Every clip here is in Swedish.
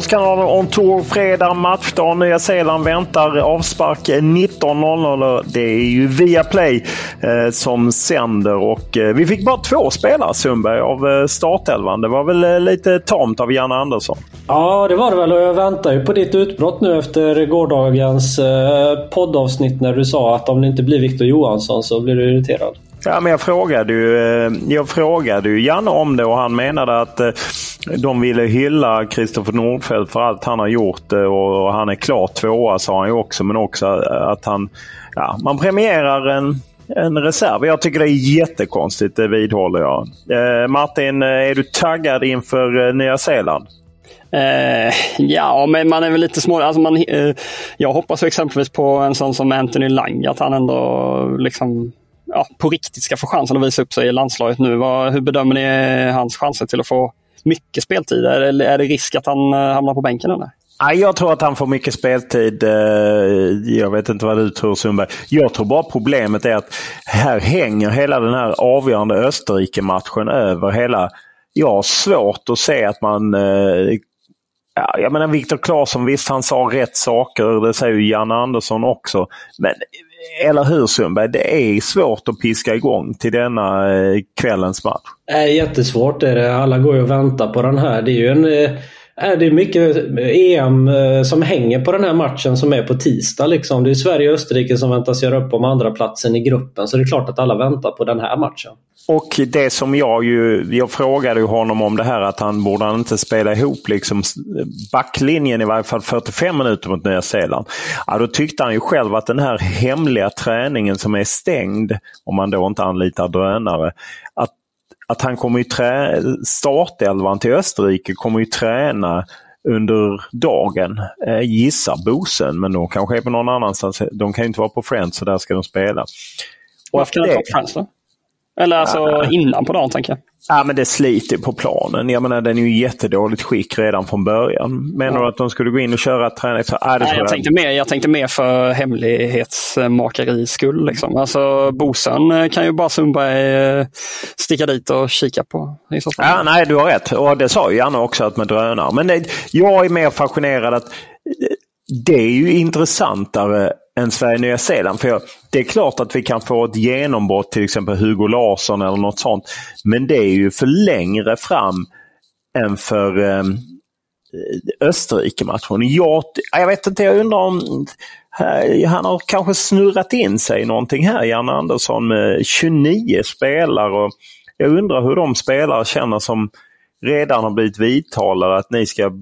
Sportskanalen On Tour fredag matchdag. Nya Zeeland väntar avspark 19.00. Det är ju Viaplay eh, som sänder och eh, vi fick bara två spelare Sundberg av eh, startelvan. Det var väl eh, lite tamt av Janne Andersson? Ja, det var det väl och jag väntar ju på ditt utbrott nu efter gårdagens eh, poddavsnitt när du sa att om det inte blir Victor Johansson så blir du irriterad. Ja, men jag frågade ju, eh, jag frågade ju Janne om det och han menade att eh, de ville hylla Kristoffer Nordfeldt för allt han har gjort eh, och han är klart tvåa sa han ju också. Men också att han, ja, man premierar en, en reserv. Jag tycker det är jättekonstigt, det vidhåller jag. Martin, är du taggad inför Nya Zeeland? Eh, ja, men man är väl lite små. Alltså man, eh, jag hoppas exempelvis på en sån som Anthony Lang, att han ändå liksom ja, på riktigt ska få chansen att visa upp sig i landslaget nu. Vad, hur bedömer ni hans chanser till att få mycket speltid? Eller är det risk att han eh, hamnar på bänken? Eller? Jag tror att han får mycket speltid. Eh, jag vet inte vad du tror Sundberg. Jag tror bara problemet är att här hänger hela den här avgörande Österrike-matchen över hela... Jag har svårt att se att man... Eh, jag menar Viktor Claesson, visst han sa rätt saker. Det säger ju Janne Andersson också. Men eller hur Sundberg? Det är svårt att piska igång till denna eh, kvällens match. Jättesvårt. Är det. Alla går ju och väntar på den här. Det är ju en, eh, Äh, det är mycket eh, EM eh, som hänger på den här matchen som är på tisdag. Liksom. Det är Sverige och Österrike som väntas göra upp om andra platsen i gruppen. Så det är klart att alla väntar på den här matchen. Och det som jag ju, jag frågade ju honom om det här att han borde han inte spela ihop liksom backlinjen i varje fall 45 minuter mot Nya Zeeland. Ja, då tyckte han ju själv att den här hemliga träningen som är stängd, om man då inte anlitar drönare, att, att han kommer ju trä, startelvan till Österrike kommer ju träna under dagen. Eh, gissar Bosen, men de kanske är på någon annanstans. De kan inte vara på Friends så där ska de spela. Varför kan de ta på Friends då? Eller alltså ja. innan på dagen tänker jag. Ja, men det sliter på planen. Jag menar, den är ju jättedåligt skick redan från början. Menar ja. du att de skulle gå in och köra träning? Så, äh, Nej, jag, tänkte mer, jag tänkte mer för hemlighetsmakaris skull. Liksom. Alltså, Bosan kan ju bara Sundberg eh, sticka dit och kika på. Ja, nej, du har rätt. Och det sa ju Janne också, att med drönare. Men det, jag är mer fascinerad att det är ju intressantare än Sverige-Nya Zeeland. För jag, det är klart att vi kan få ett genombrott, till exempel Hugo Larsson eller något sånt. Men det är ju för längre fram än för eh, Österrike-matchen. Jag, jag vet inte, jag undrar om han har kanske snurrat in sig någonting här, Janne Andersson, med 29 spelare. Och jag undrar hur de spelare känner som redan har blivit vidtalade att ni ska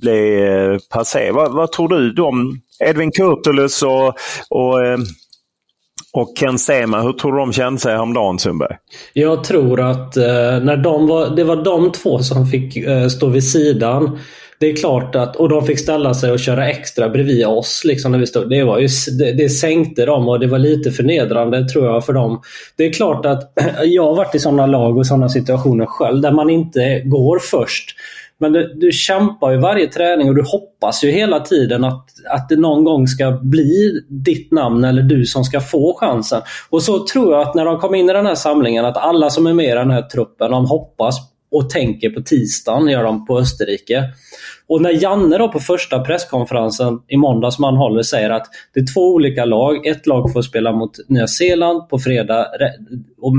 bli eh, passé. Vad, vad tror du de Edvin Kurtulus och, och eh, Och Ken Sema, hur tror du de kände sig häromdagen Sundberg? Jag tror att eh, när de var, det var de två som fick eh, stå vid sidan. Det är klart att, och de fick ställa sig och köra extra bredvid oss. Liksom när vi stod. Det, var ju, det, det sänkte dem och det var lite förnedrande tror jag för dem. Det är klart att jag har varit i sådana lag och sådana situationer själv där man inte går först. Men du, du kämpar ju varje träning och du hoppas ju hela tiden att, att det någon gång ska bli ditt namn eller du som ska få chansen. Och så tror jag att när de kom in i den här samlingen att alla som är med i den här truppen, de hoppas och tänker på tisdagen, gör de på Österrike. Och när Janne då på första presskonferensen i måndag som han håller säger att det är två olika lag. Ett lag får spela mot Nya Zeeland på fredag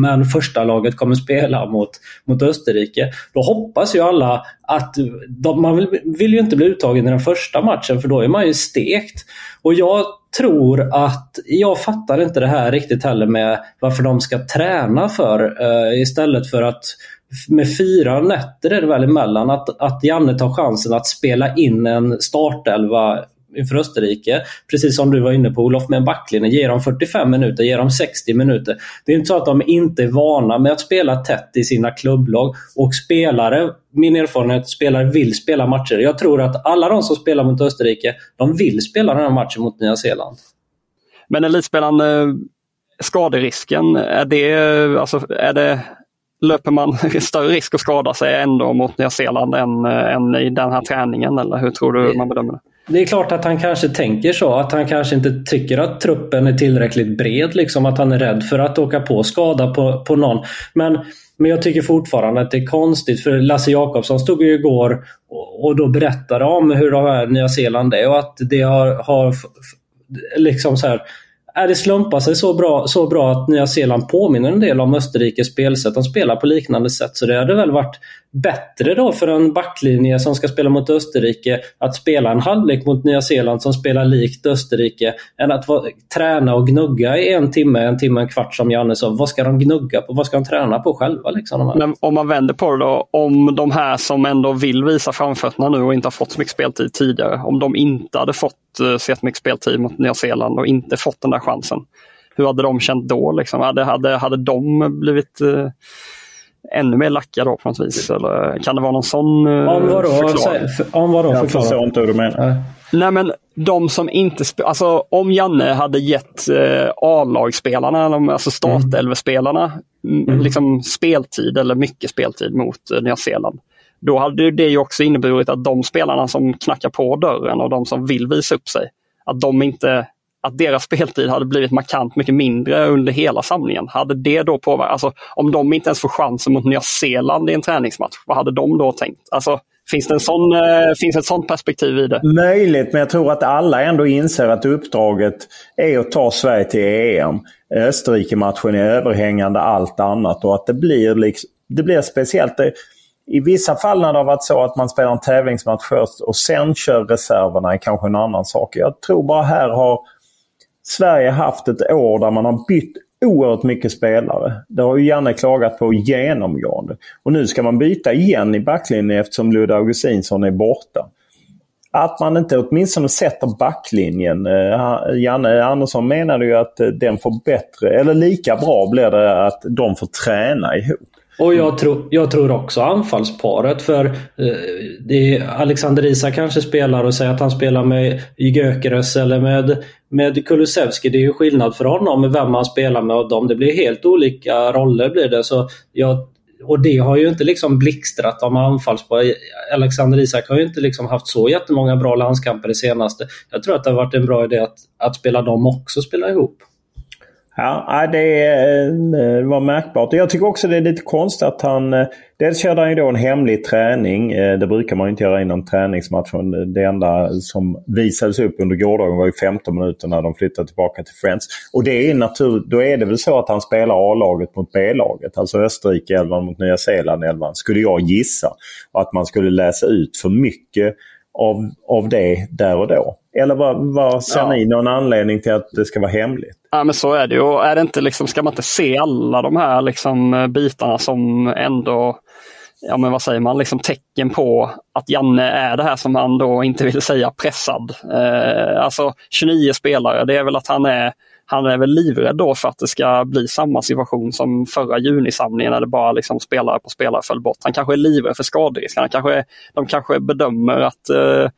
men första laget kommer spela mot, mot Österrike. Då hoppas ju alla att de, man vill, vill ju inte bli uttagen i den första matchen för då är man ju stekt. Och jag tror att, jag fattar inte det här riktigt heller med varför de ska träna för uh, istället för att med fyra nätter är det väl emellan att, att Janne tar chansen att spela in en startelva inför Österrike. Precis som du var inne på Olof med en backlinje. Ge dem 45 minuter, ge dem 60 minuter. Det är inte så att de inte är vana med att spela tätt i sina klubblag. Och spelare, min erfarenhet, spelare vill spela matcher. Jag tror att alla de som spelar mot Österrike, de vill spela den här matchen mot Nya Zeeland. Men elitspelaren, eh, skaderisken, är det, alltså, är det löper man större risk att skada sig ändå mot Nya Zeeland än, än i den här träningen? Eller hur tror du man bedömer det? Det är klart att han kanske tänker så. Att han kanske inte tycker att truppen är tillräckligt bred. Liksom, att han är rädd för att åka på skada på, på någon. Men, men jag tycker fortfarande att det är konstigt. För Lasse Jakobsson stod ju igår och, och då berättade om hur de här Nya Zeeland är och att det har, har liksom så här, är det slumpar alltså, sig så bra, så bra att Nya Zeeland påminner en del om Österrikes spelsätt. De spelar på liknande sätt. Så det hade väl varit bättre då för en backlinje som ska spela mot Österrike att spela en halvlek mot Nya Zeeland som spelar likt Österrike än att vara, träna och gnugga i en timme, en timme, en kvart som Janne sa. Vad ska de gnugga på? Vad ska de träna på själva? Liksom, Men om man vänder på det då, om de här som ändå vill visa framfötterna nu och inte har fått så mycket speltid tidigare, om de inte hade fått eh, så mycket speltid mot Nya Zeeland och inte fått den där chansen. Hur hade de känt då? Liksom? Hade, hade, hade de blivit uh, ännu mer lacka då på något vis? Eller kan det vara någon sån om vadå, förklaring? Om vadå Jag förstår inte hur du menar. Nej men de som inte alltså om Janne hade gett eh, A-lagsspelarna, alltså startelvespelarna, mm. liksom speltid eller mycket speltid mot eh, Nya Zeeland. Då hade det ju också inneburit att de spelarna som knackar på dörren och de som vill visa upp sig, att de inte att deras speltid hade blivit markant mycket mindre under hela samlingen. Hade det då påverkat, alltså om de inte ens får chansen mot Nya Zeeland i en träningsmatch, vad hade de då tänkt? Alltså, finns det en sån, eh, finns ett sånt perspektiv i det? Möjligt, men jag tror att alla ändå inser att uppdraget är att ta Sverige till EM. Österrike-matchen är överhängande allt annat och att det blir, liksom, det blir speciellt. I vissa fall när det har varit så att man spelar en tävlingsmatch först och sen kör reserverna är kanske en annan sak. Jag tror bara här har Sverige haft ett år där man har bytt oerhört mycket spelare. Det har ju Janne klagat på genomgående. Och nu ska man byta igen i backlinjen eftersom Ludde Augustinsson är borta. Att man inte åtminstone sätter backlinjen. Eh, Janne Andersson menade ju att eh, den får bättre, eller lika bra blir det att de får träna ihop. Och jag, tro, jag tror också anfallsparet för eh, Alexander Isak kanske spelar och säger att han spelar med Gyökeres eller med, med Kulusevski. Det är ju skillnad för honom med vem han spelar med av dem. Det blir helt olika roller blir det. Så jag, och det har ju inte liksom blixtrat om anfallspar. Alexander Isak har ju inte liksom haft så jättemånga bra landskamper det senaste. Jag tror att det har varit en bra idé att, att spela dem också, spela ihop. Ja, det eh, var märkbart. Jag tycker också det är lite konstigt att han... Eh, dels körde han ju då en hemlig träning. Eh, det brukar man inte göra innan träningsmatchen. Det enda som visades upp under gårdagen var ju 15 minuter när de flyttade tillbaka till Friends. Och det är natur, då är det väl så att han spelar A-laget mot B-laget. Alltså Österrike-elvan mot Nya Zeeland-elvan, skulle jag gissa. Och att man skulle läsa ut för mycket av, av det där och då. Eller vad, vad ser ja. ni någon anledning till att det ska vara hemligt? Ja men så är det ju. Är det inte liksom, ska man inte se alla de här liksom, bitarna som ändå ja men vad säger man, liksom tecken på att Janne är det här som han då inte vill säga pressad. Eh, alltså 29 spelare, det är väl att han är han är väl livrädd då för att det ska bli samma situation som förra junisamlingen när det bara liksom spelare på spelare föll bort. Han kanske är livrädd för skaderisken. Han kanske, de kanske bedömer att eh,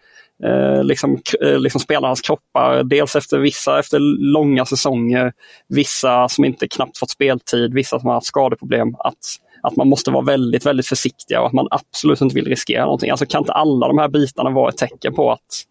eh, liksom, eh, liksom spelarnas kroppar, dels efter vissa efter långa säsonger, vissa som inte knappt fått speltid, vissa som har haft skadeproblem, att, att man måste vara väldigt, väldigt försiktiga och att man absolut inte vill riskera någonting. Alltså kan inte alla de här bitarna vara ett tecken på att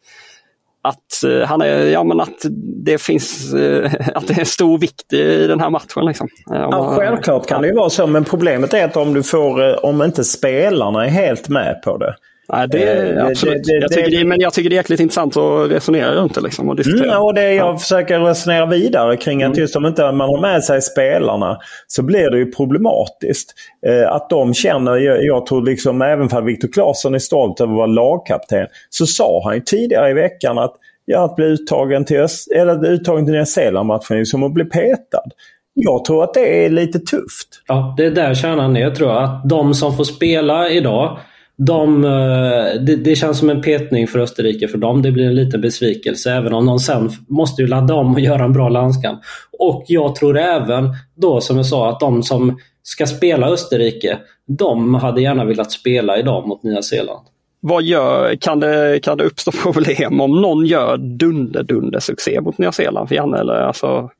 att uh, han är, ja men att det finns, uh, att det är stor vikt i den här matchen. Liksom. Ja, självklart kan det ju vara så, men problemet är att om du får, om inte spelarna är helt med på det, Nej, det, eh, absolut. Det, det, jag tycker det, men jag tycker det är jäkligt intressant att resonera runt det. Liksom, och diskutera. Mm, och det jag ja. försöker resonera vidare kring att mm. just om inte man har med sig spelarna så blir det ju problematiskt. Eh, att de känner, jag, jag tror liksom även för Viktor Claesson är stolt över att vara lagkapten, så sa han ju tidigare i veckan att ja, att bli uttagen till, eller uttagen till Nya Zeeland-matchen är som att bli petad. Jag tror att det är lite tufft. Ja, det är där kärnan är. Jag tror att de som får spela idag de, eh, det, det, känns som en petning för Österrike för dem. Det blir en liten besvikelse även om de sen måste ju ladda om och göra en bra landskamp. Och jag tror även då som jag sa att de som ska spela Österrike, de hade gärna velat spela idag mot Nya Zeeland. Vad gör, kan, det, kan det uppstå problem om någon gör dunder-dunder-succé mot Nya Zeeland för Janne? Eller alltså,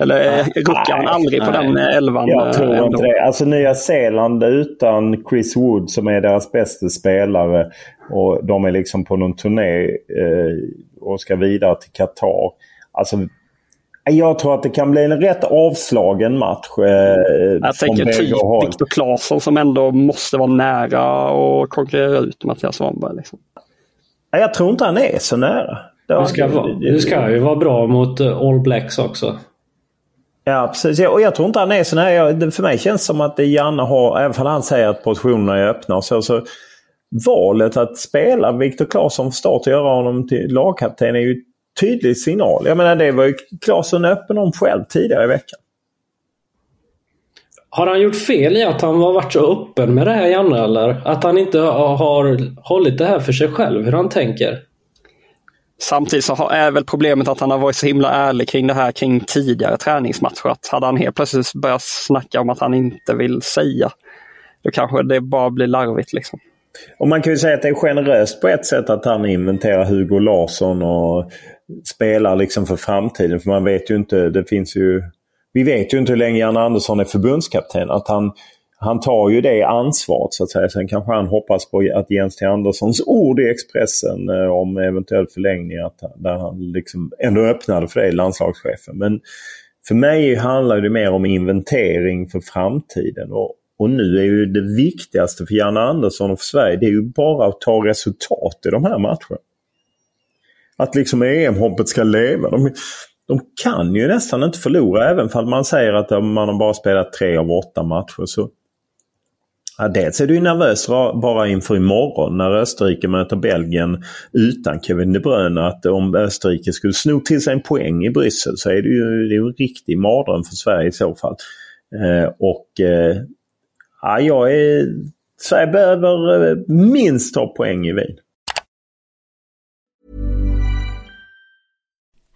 eller ruckar han aldrig på den elvan? Jag tror ändå? inte det. Alltså Nya Zeeland utan Chris Wood som är deras bästa spelare och de är liksom på någon turné eh, och ska vidare till Qatar. Alltså jag tror att det kan bli en rätt avslagen match. Eh, jag tänker typ Viktor Claesson som ändå måste vara nära och konkurrera ut Mattias Svanberg. Liksom. Jag tror inte han är så nära. Det ska, det ska ju vara bra mot eh, All Blacks också. Ja precis. Och jag tror inte han är sån här. För mig känns det som att det Janne har, även om han säger att positionerna är öppna och så, så valet att spela Viktor Claesson från start och göra honom till lagkapten är ju en tydlig signal. Jag menar det var ju Claesson öppen om själv tidigare i veckan. Har han gjort fel i att han har varit så öppen med det här Janne eller? Att han inte har hållit det här för sig själv, hur han tänker? Samtidigt så är väl problemet att han har varit så himla ärlig kring det här kring tidigare träningsmatcher. Att hade han helt plötsligt börjat snacka om att han inte vill säga, då kanske det bara blir larvigt. Liksom. Och Man kan ju säga att det är generöst på ett sätt att han inventerar Hugo Larsson och spelar liksom för framtiden. För man vet ju inte, det finns ju... Vi vet ju inte hur länge Jan Andersson är förbundskapten. Att han han tar ju det ansvaret så att säga. Sen kanske han hoppas på att Jens T Anderssons ord i Expressen eh, om eventuell förlängning, att, där han liksom ändå öppnade för det, landslagschefen. Men för mig handlar det mer om inventering för framtiden. Och, och nu är ju det viktigaste för Janne Andersson och för Sverige, det är ju bara att ta resultat i de här matcherna. Att liksom EM-hoppet ska leva. De, de kan ju nästan inte förlora även om man säger att man har bara spelat tre av åtta matcher. Så Ja, dels är du nervös bara inför imorgon när Österrike möter Belgien utan Kevin De Bruyne. Att om Österrike skulle sno till sig en poäng i Bryssel så är det ju, det är en riktig mardröm för Sverige i så fall. Eh, och eh, ja, jag är, Sverige behöver eh, minst ta poäng i Wien.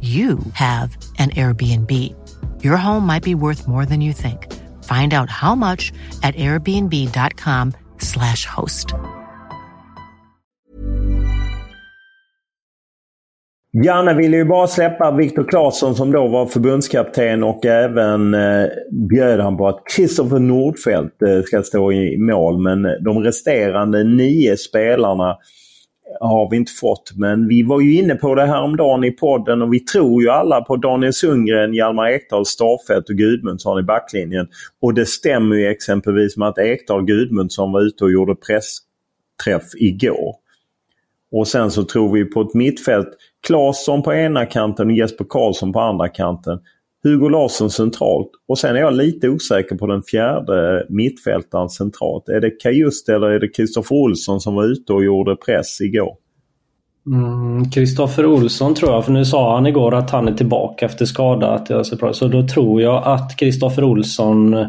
you have an Airbnb. Your home might be worth more than you think. Find out how much at airbnb.com slash host. Janne ville ju bara släppa Viktor Claesson som då var förbundskapten och även eh, bjöd han på att Kristoffer Nordfeldt eh, ska stå i mål. Men de resterande nio spelarna har vi inte fått. Men vi var ju inne på det här om dagen i podden och vi tror ju alla på Daniel Sundgren, Hjalmar Ekdal, Starfelt och Gudmundsson i backlinjen. Och det stämmer ju exempelvis med att Ekdal och Gudmundsson var ute och gjorde pressträff igår. Och sen så tror vi på ett mittfält. Claesson på ena kanten och Jesper Karlsson på andra kanten. Hugo Larsson centralt. Och sen är jag lite osäker på den fjärde mittfältaren centralt. Är det Kajust eller är det Kristoffer Olsson som var ute och gjorde press igår? Mm, Kristoffer mm, Olsson tror jag, för nu sa han igår att han är tillbaka efter skada. Att jag ser Så då tror jag att Kristoffer Olsson, eh,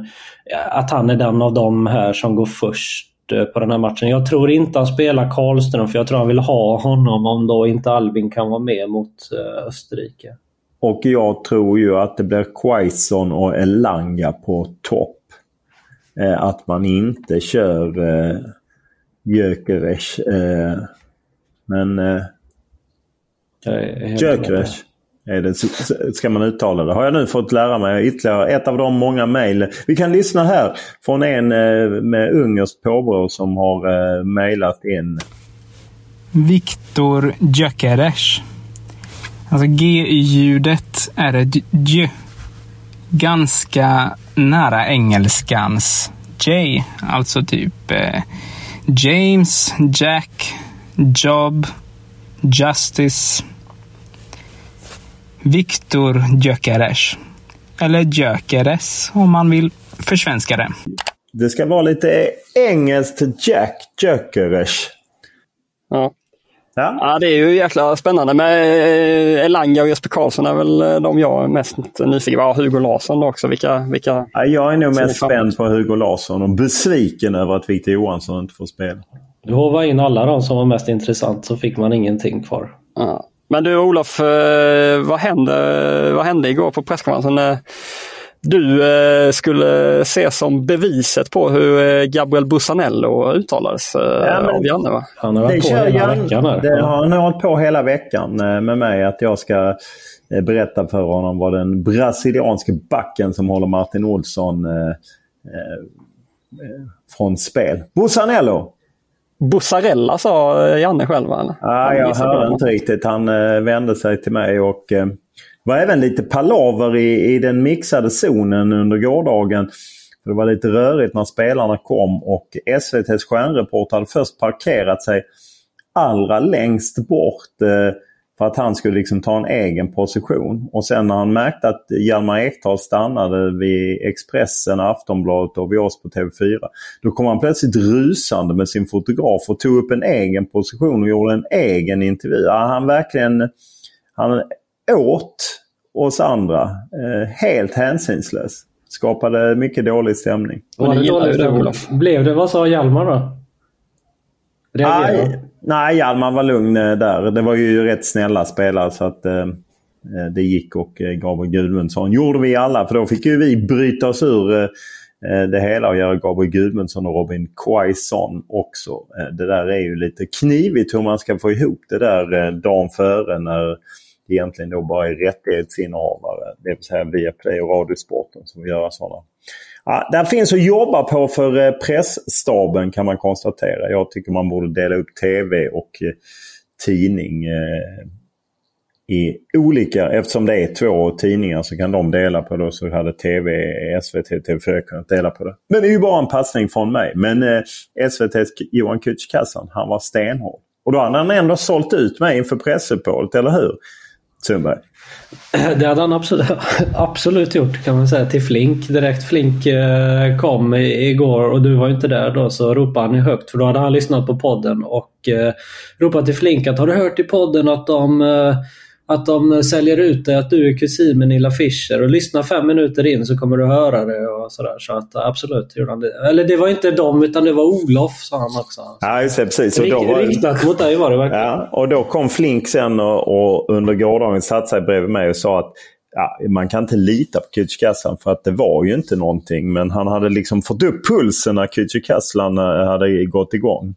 att han är den av dem här som går först eh, på den här matchen. Jag tror inte han spelar Karlström för jag tror han vill ha honom om då inte Albin kan vara med mot eh, Österrike. Och jag tror ju att det blir Quaison och Elanga på topp. Eh, att man inte kör eh, Gyökeres. Eh, men... Eh, Gyökeres är det, ska man uttala det. Har jag nu fått lära mig ytterligare ett av de många mejl. Vi kan lyssna här från en eh, med ungerskt påbrå som har eh, mejlat in. Viktor Gyökeres. Alltså G-ljudet är ett J. Ganska nära engelskans J. Alltså typ eh, James, Jack, Job, Justice. Viktor Gyökeres. Eller Gyökeres om man vill försvenska det. Det ska vara lite engelskt Jack Gyökeres. Ja. Ja. ja, det är ju jäkla spännande med eh, Elanga och Jesper Karlsson är väl eh, de jag är mest nyfiken på. Hugo Larsson också. Vilka, vilka ja, jag är nog mest spänd på Hugo Larsson och besviken över att Victor Johansson inte får spela. Du hovar in alla de som var mest intressant så fick man ingenting kvar. Ja. Men du Olof, eh, vad hände, vad hände igår på presskonferensen? Du eh, skulle se som beviset på hur eh, Gabriel Bussanello uttalades eh, ja, men, av Janne va? Han har varit på hela Jan, veckan. Här. Det har han hållit på hela veckan med mig att jag ska berätta för honom vad den brasilianske backen som håller Martin Olsson eh, eh, från spel. Bussanello! Bussarella sa Janne själv eller? Ah, jag hörde inte riktigt. Han eh, vände sig till mig och det var även lite palaver i, i den mixade zonen under gårdagen. Det var lite rörigt när spelarna kom och SVTs stjärnreporter hade först parkerat sig allra längst bort eh, för att han skulle liksom ta en egen position. Och sen när han märkte att Hjalmar Ekdal stannade vid Expressen, Aftonbladet och vid oss på TV4. Då kom han plötsligt rusande med sin fotograf och tog upp en egen position och gjorde en egen intervju. Han verkligen han åt oss andra. Eh, helt hänsynslös. Skapade mycket dålig stämning. Var det dålig stämning? Blev det? Vad sa Hjalmar då? Nej, nej, Hjalmar var lugn eh, där. Det var ju rätt snälla spelare så att eh, eh det gick och eh, Gabriel Gudmundsson gjorde vi alla för då fick ju vi bryta oss ur eh, det hela och göra Gabriel Gudmundsson och Robin Quaison också. Eh, det där är ju lite knivigt hur man ska få ihop det där dagen före när egentligen då bara är rättighetsinnehavare, det vill säga Viaplay och Radiosporten som vill göra sådana. Ja, där finns att jobba på för eh, pressstaben kan man konstatera. Jag tycker man borde dela upp TV och eh, tidning eh, i olika, eftersom det är två tidningar så kan de dela på det. Så hade TV, SVT, TV4 kunnat dela på det. Men det är ju bara en passning från mig. Men eh, SVTs Johan Kücükaslan, han var stenhård. Och då hade han ändå sålt ut mig inför pressuppehållet, eller hur? Sundberg. Det hade han absolut, absolut gjort kan man säga till Flink. Direkt Flink eh, kom igår och du var inte där då så ropade han högt för då hade han lyssnat på podden och eh, ropade till Flink att har du hört i podden att de eh, att de säljer ut det, att du är kusin med Nilla Fischer och lyssna fem minuter in så kommer du höra det och sådär. Så att absolut gjorde han det. Eller det var inte dem utan det var Olof sa han också. Ja, just det, precis. Och då var... Riktat mot dig var det verkligen. Ja, och då kom Flink sen och, och under gårdagen satte sig bredvid mig och sa att ja, man kan inte lita på Kücükaslan för att det var ju inte någonting. Men han hade liksom fått upp pulsen när Kücükaslan eh, hade gått igång.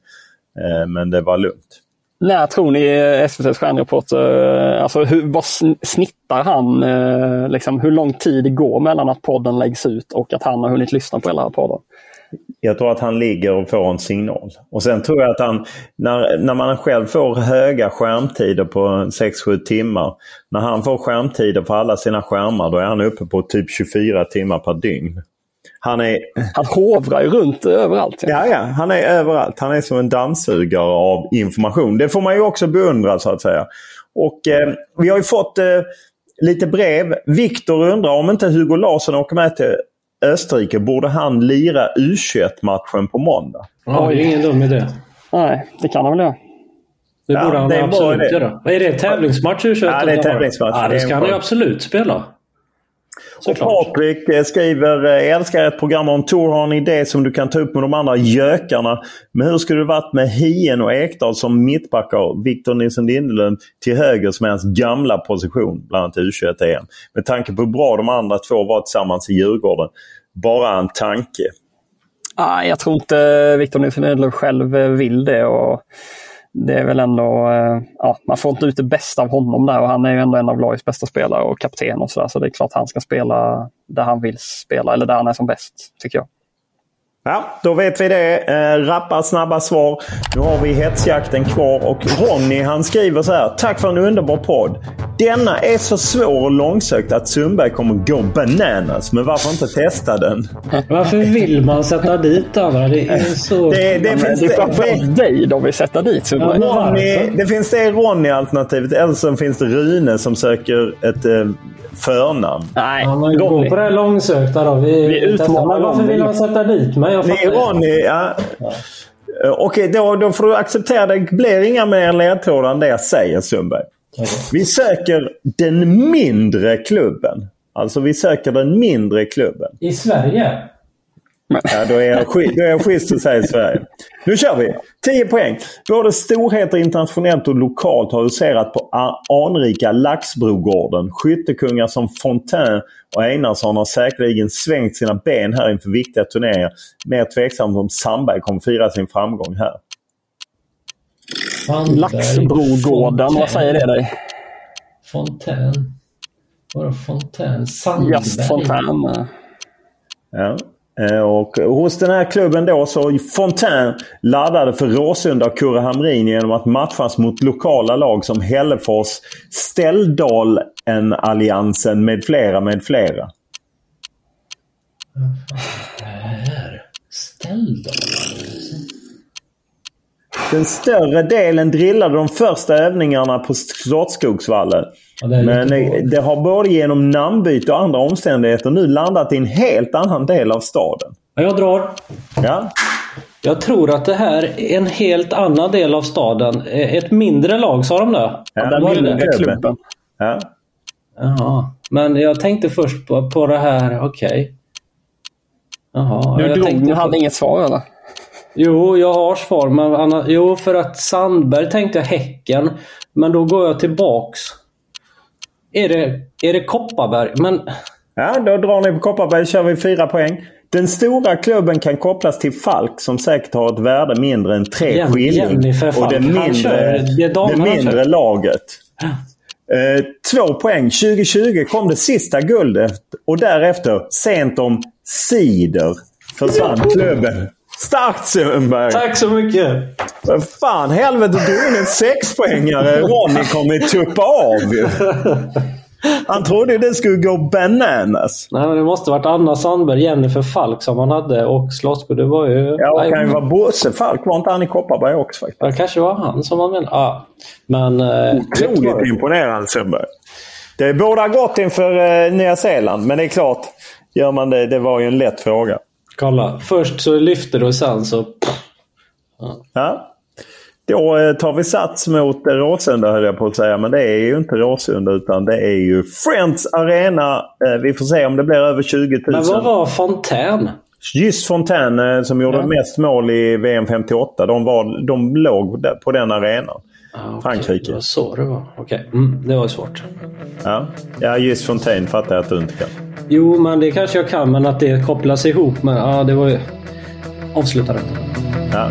Eh, men det var lugnt. När tror ni SVTs stjärnreporter, eh, alltså hur, vad snittar han? Eh, liksom, hur lång tid det går mellan att podden läggs ut och att han har hunnit lyssna på hela podden? Jag tror att han ligger och får en signal. Och sen tror jag att han, när, när man själv får höga skärmtider på 6-7 timmar. När han får skärmtider på alla sina skärmar då är han uppe på typ 24 timmar per dygn. Han, är... han hovrar ju runt överallt. Ja. ja, han är överallt. Han är som en dammsugare av information. Det får man ju också beundra så att säga. Och eh, vi har ju fått eh, lite brev. Viktor undrar om inte Hugo Larsson åker med till Österrike. Borde han lira U21-matchen på måndag? Ja, det är ingen dum idé. Nej, det kan han väl göra. Det borde ja, han det absolut göra. Är det tävlingsmatch U21? Ja, det är tävlingsmatch. Ja, det ska han ju absolut spela. Och Patrik eh, skriver, eh, älskar ett program om Tor. Har en idé som du kan ta upp med de andra gökarna. Men hur skulle det varit med Hien och Ekdal som mittbackar och Victor Nilsson Lindelöf till höger som är hans gamla position, bland annat i U21-EM. Med tanke på hur bra de andra två var tillsammans i Djurgården. Bara en tanke. Ah, jag tror inte Victor Nilsson Lindelöf själv eh, vill det. Och det är väl ändå, eh, ja, man får inte ut det bästa av honom där och han är ju ändå en av lagets bästa spelare och kapten och sådär. Så det är klart han ska spela där han vill spela eller där han är som bäst, tycker jag. Ja, då vet vi det. Eh, rappa, snabba svar. Nu har vi hetsjakten kvar och Ronny han skriver så här. Tack för en underbar podd. Denna är så svår och långsökt att Sundberg kommer gå bananas. Men varför inte testa den? Varför vill man sätta dit andra? Det är så... Det, det, finns det är framförallt dig de vill sätta dit Sundberg. Ja, Ronny, det finns det Ronny-alternativet. Eller så finns det Rune som söker ett eh, förnamn. Nej, ja, man går på det långsökta då. Vi, vi utmanar Varför vill han sätta dit mig? Jag Nej, Ronny, ja. ja. Okej, då, då får du acceptera det. Det blir inga mer ledtrådar än det jag säger Sundberg. Okay. Vi söker den mindre klubben. Alltså vi söker den mindre klubben. I Sverige? Ja, då är jag, då är jag schysst att säga Sverige. Nu kör vi! 10 poäng. Både storheter internationellt och lokalt har huserat på anrika Laxbrogården. Skyttekungar som Fontaine och Einarsson har säkerligen svängt sina ben här inför viktiga turneringar. Mer tveksamt om Sandberg kommer fira sin framgång här. Laxbrogården, vad säger det dig? Fontaine. Vadå Fontaine? Sandberg? Just Fontaine. Ja. Eh, och hos den här klubben då så Fontaine laddade för Råsunda och Kurre Hamrin genom att matchas mot lokala lag som Hällefors, Ställdalen-alliansen med flera med flera. Vem fan är det här? Ställdalen? Den större delen drillade de första övningarna på Slottsskogsvallen. Ja, Men det har både genom namnbyte och andra omständigheter nu landat i en helt annan del av staden. Jag drar. Ja. Jag tror att det här är en helt annan del av staden. Ett mindre lag, sa de det? Ja, den mindre klubben. Ja. Jaha. Men jag tänkte först på, på det här, okej. Okay. Jaha. Du, drog, du hade inget svar eller? Jo, jag har svar. Men Anna, jo, för att Sandberg tänkte jag Häcken. Men då går jag tillbaks. Är det, är det Kopparberg? Men... Ja, då drar ni på Kopparberg. kör vi fyra poäng. Den stora klubben kan kopplas till Falk som säkert har ett värde mindre än tre Jen, skilling. Och det mindre, det, det mindre laget. Eh, två poäng. 2020 kom det sista guldet och därefter sent om cider försvann klubben Starkt Sundberg! Tack så mycket! Men fan helvete, du är en sexpoängare Ronny kommer tuppa av ju. Han trodde det skulle gå bananas. Nej, men det måste varit Anna Sandberg, Jennifer Falk som han hade och Slottsbo. Det var ju... Ja, det kan ju vara Bosse Falk. Var inte han i Kopparberg också faktiskt? Det kanske var han som var med. Ja. Men... Eh, Otroligt imponerande Sundberg. Det borde ha gått inför eh, Nya Zeeland, men det är klart. Gör man det, det var ju en lätt fråga. Kolla. Först så lyfter du och sen så... Ja. ja. Då eh, tar vi sats mot Råsunda höll jag på att säga. Men det är ju inte Råsunda utan det är ju Friends Arena. Eh, vi får se om det blir över 20 000. Men vad var Fontän? Just Fontaine eh, som gjorde ja. mest mål i VM 58. De, var, de låg på den arenan. Ah, okay. Frankrike. Det var så det var. Okej, okay. mm, det var svårt. Ja, ja just Fontaine fattar jag att du inte kan. Jo, men det kanske jag kan. Men att det kopplas ihop med... Ja, det var ju... Avsluta det. Ja.